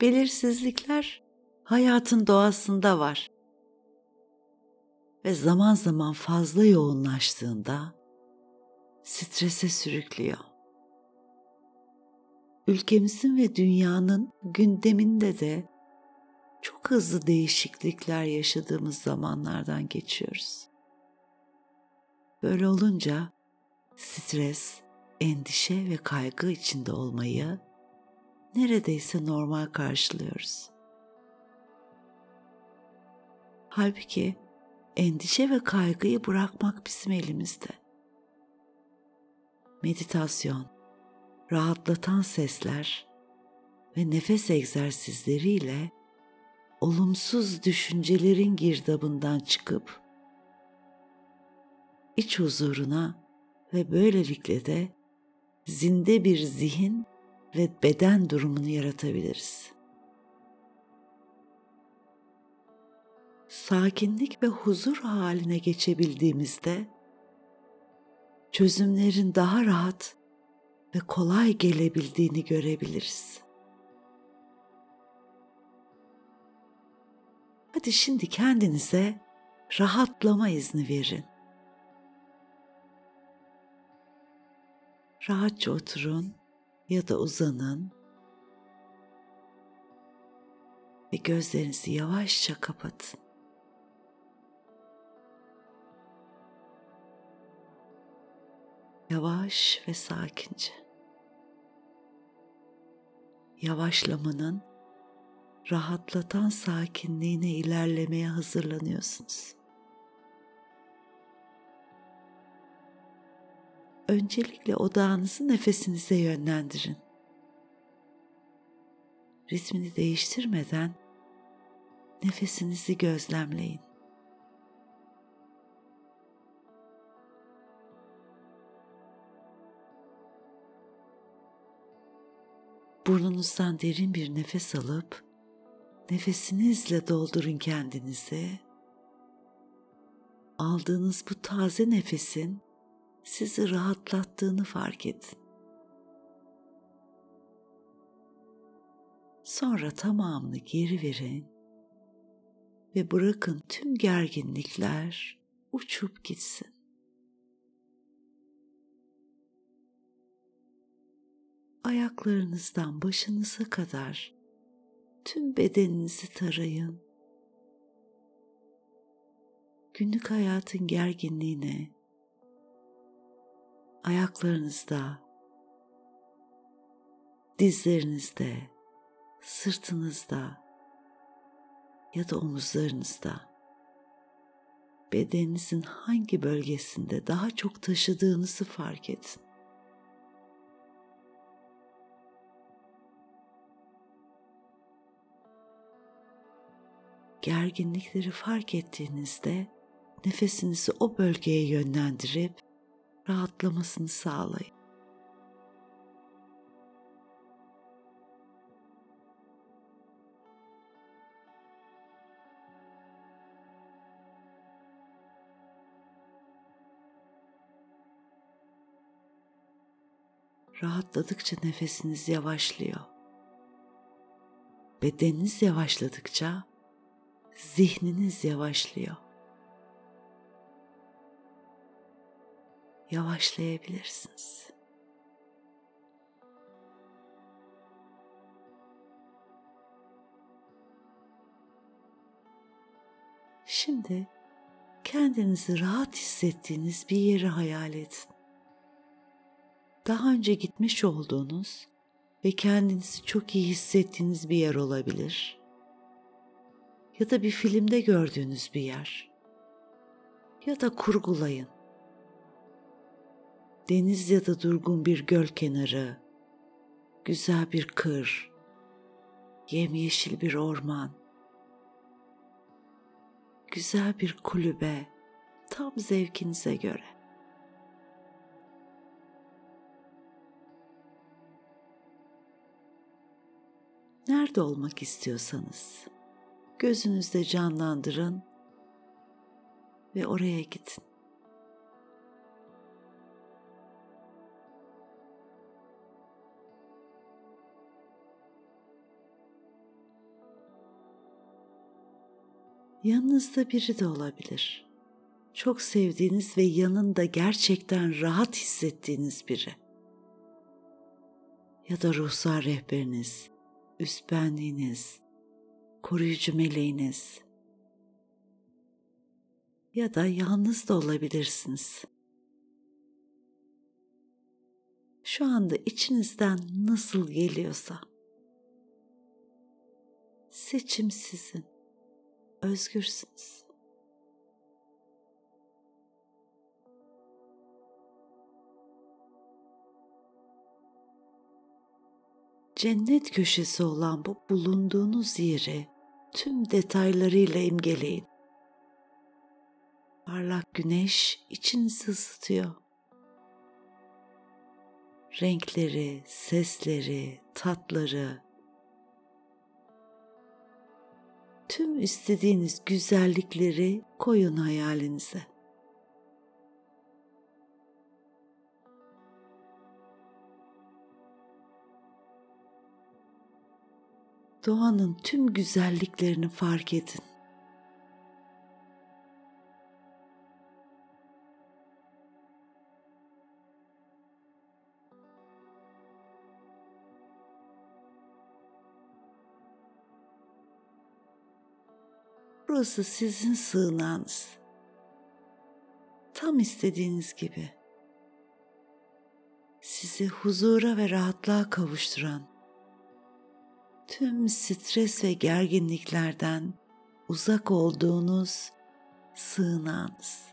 belirsizlikler hayatın doğasında var. Ve zaman zaman fazla yoğunlaştığında strese sürüklüyor. Ülkemizin ve dünyanın gündeminde de çok hızlı değişiklikler yaşadığımız zamanlardan geçiyoruz. Böyle olunca stres, endişe ve kaygı içinde olmayı neredeyse normal karşılıyoruz. Halbuki endişe ve kaygıyı bırakmak bizim elimizde. Meditasyon, rahatlatan sesler ve nefes egzersizleriyle olumsuz düşüncelerin girdabından çıkıp iç huzuruna ve böylelikle de zinde bir zihin ve beden durumunu yaratabiliriz. Sakinlik ve huzur haline geçebildiğimizde çözümlerin daha rahat ve kolay gelebildiğini görebiliriz. Hadi şimdi kendinize rahatlama izni verin. Rahatça oturun ya da uzanın ve gözlerinizi yavaşça kapatın. Yavaş ve sakince. Yavaşlamanın rahatlatan sakinliğine ilerlemeye hazırlanıyorsunuz. Öncelikle odağınızı nefesinize yönlendirin. Ritmini değiştirmeden nefesinizi gözlemleyin. Burnunuzdan derin bir nefes alıp nefesinizle doldurun kendinizi. Aldığınız bu taze nefesin sizi rahatlattığını fark edin. Sonra tamamını geri verin ve bırakın tüm gerginlikler uçup gitsin. Ayaklarınızdan başınıza kadar tüm bedeninizi tarayın. Günlük hayatın gerginliğine, ayaklarınızda, dizlerinizde, sırtınızda ya da omuzlarınızda bedeninizin hangi bölgesinde daha çok taşıdığınızı fark edin. gerginlikleri fark ettiğinizde nefesinizi o bölgeye yönlendirip rahatlamasını sağlayın. Rahatladıkça nefesiniz yavaşlıyor. Bedeniniz yavaşladıkça zihniniz yavaşlıyor. Yavaşlayabilirsiniz. Şimdi kendinizi rahat hissettiğiniz bir yeri hayal edin. Daha önce gitmiş olduğunuz ve kendinizi çok iyi hissettiğiniz bir yer olabilir ya da bir filmde gördüğünüz bir yer. Ya da kurgulayın. Deniz ya da durgun bir göl kenarı, güzel bir kır, yemyeşil bir orman, güzel bir kulübe, tam zevkinize göre. Nerede olmak istiyorsanız gözünüzde canlandırın ve oraya gidin. Yanınızda biri de olabilir. Çok sevdiğiniz ve yanında gerçekten rahat hissettiğiniz biri. Ya da ruhsal rehberiniz, üst benliğiniz, koruyucu meleğiniz ya da yalnız da olabilirsiniz. Şu anda içinizden nasıl geliyorsa seçim sizin. Özgürsünüz. Cennet köşesi olan bu bulunduğunuz yeri tüm detaylarıyla imgeleyin. Parlak güneş içinizi ısıtıyor. Renkleri, sesleri, tatları, tüm istediğiniz güzellikleri koyun hayalinize. Doğanın tüm güzelliklerini fark edin. Burası sizin sığınağınız. Tam istediğiniz gibi. Sizi huzura ve rahatlığa kavuşturan, tüm stres ve gerginliklerden uzak olduğunuz sığınağınız.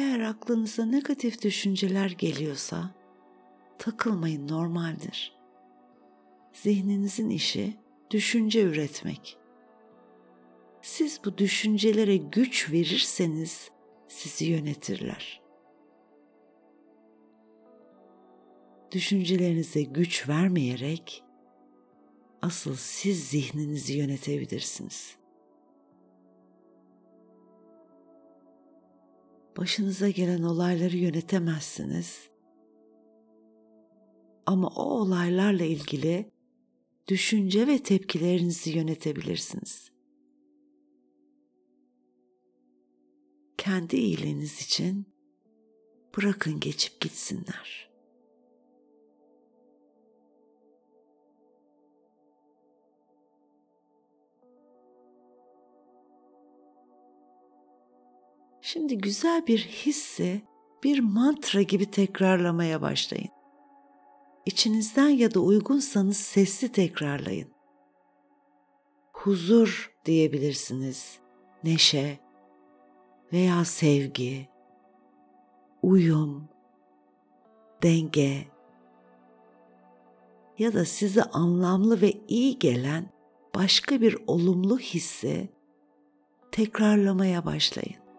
Eğer aklınıza negatif düşünceler geliyorsa takılmayın normaldir. Zihninizin işi düşünce üretmek. Siz bu düşüncelere güç verirseniz sizi yönetirler. Düşüncelerinize güç vermeyerek asıl siz zihninizi yönetebilirsiniz. Başınıza gelen olayları yönetemezsiniz. Ama o olaylarla ilgili düşünce ve tepkilerinizi yönetebilirsiniz. Kendi iyiliğiniz için bırakın geçip gitsinler. Şimdi güzel bir hissi bir mantra gibi tekrarlamaya başlayın. İçinizden ya da uygunsanız sesli tekrarlayın. Huzur diyebilirsiniz, neşe veya sevgi, uyum, denge ya da size anlamlı ve iyi gelen başka bir olumlu hissi tekrarlamaya başlayın.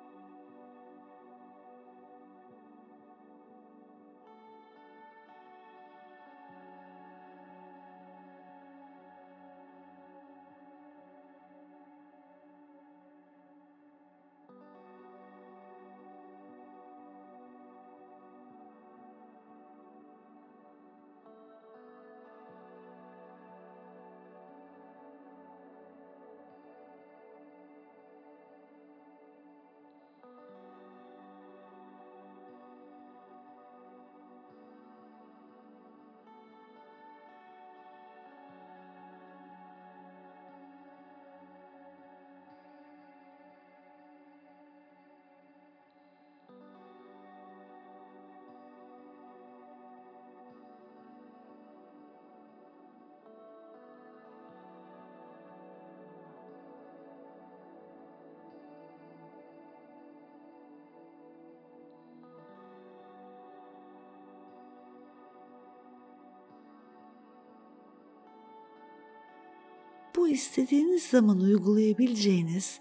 İstediğiniz zaman uygulayabileceğiniz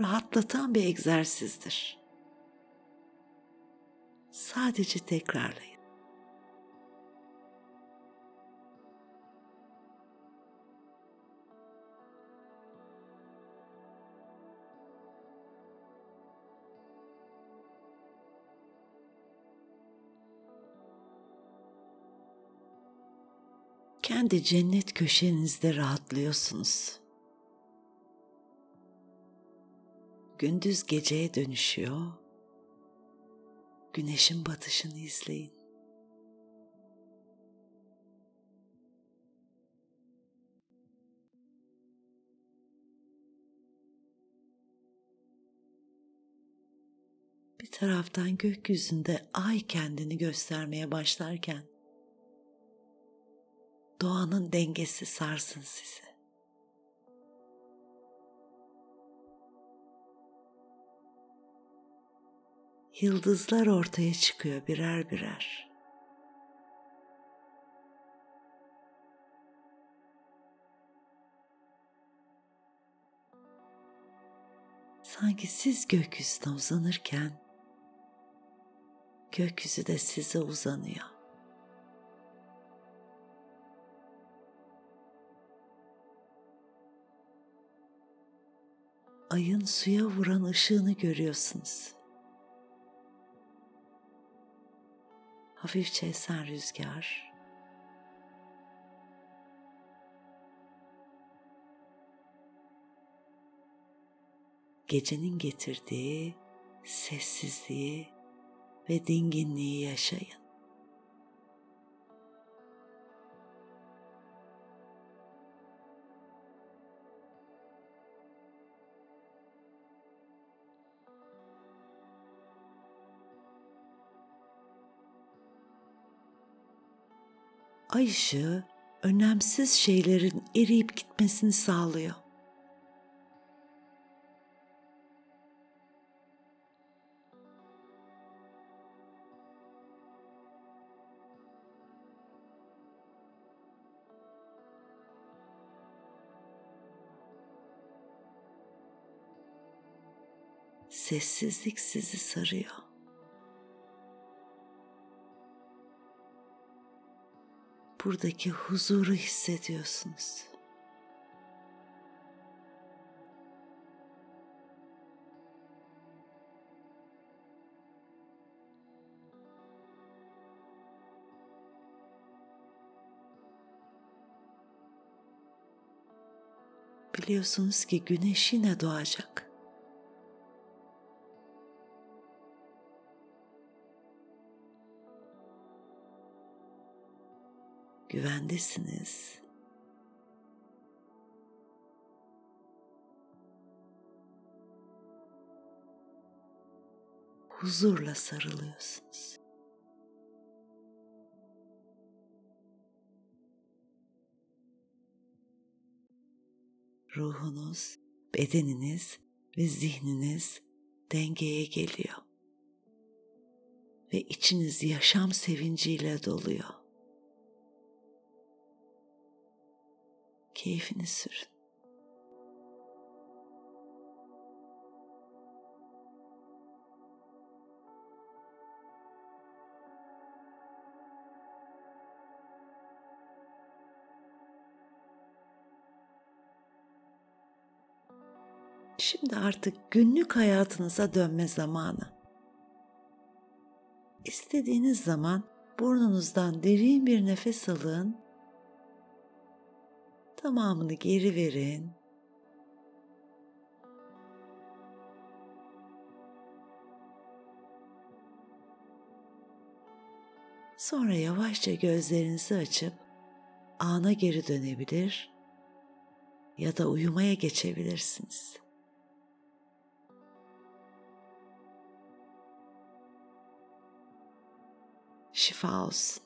rahatlatan bir egzersizdir. Sadece tekrarlayın. Kendi cennet köşenizde rahatlıyorsunuz. Gündüz geceye dönüşüyor. Güneşin batışını izleyin. Bir taraftan gökyüzünde ay kendini göstermeye başlarken doğanın dengesi sarsın sizi. Yıldızlar ortaya çıkıyor birer birer. Sanki siz gökyüzüne uzanırken gökyüzü de size uzanıyor. Ayın suya vuran ışığını görüyorsunuz. Hafifçe esen rüzgar. Gecenin getirdiği sessizliği ve dinginliği yaşayın. Ay ışığı önemsiz şeylerin eriyip gitmesini sağlıyor. Sessizlik sizi sarıyor. Buradaki huzuru hissediyorsunuz. Biliyorsunuz ki güneş yine doğacak. Güvendesiniz. Huzurla sarılıyorsunuz. Ruhunuz, bedeniniz ve zihniniz dengeye geliyor ve içiniz yaşam sevinciyle doluyor. Keyfini sürün. Şimdi artık günlük hayatınıza dönme zamanı. İstediğiniz zaman burnunuzdan derin bir nefes alın Tamamını geri verin. Sonra yavaşça gözlerinizi açıp ana geri dönebilir ya da uyumaya geçebilirsiniz. Şifa olsun.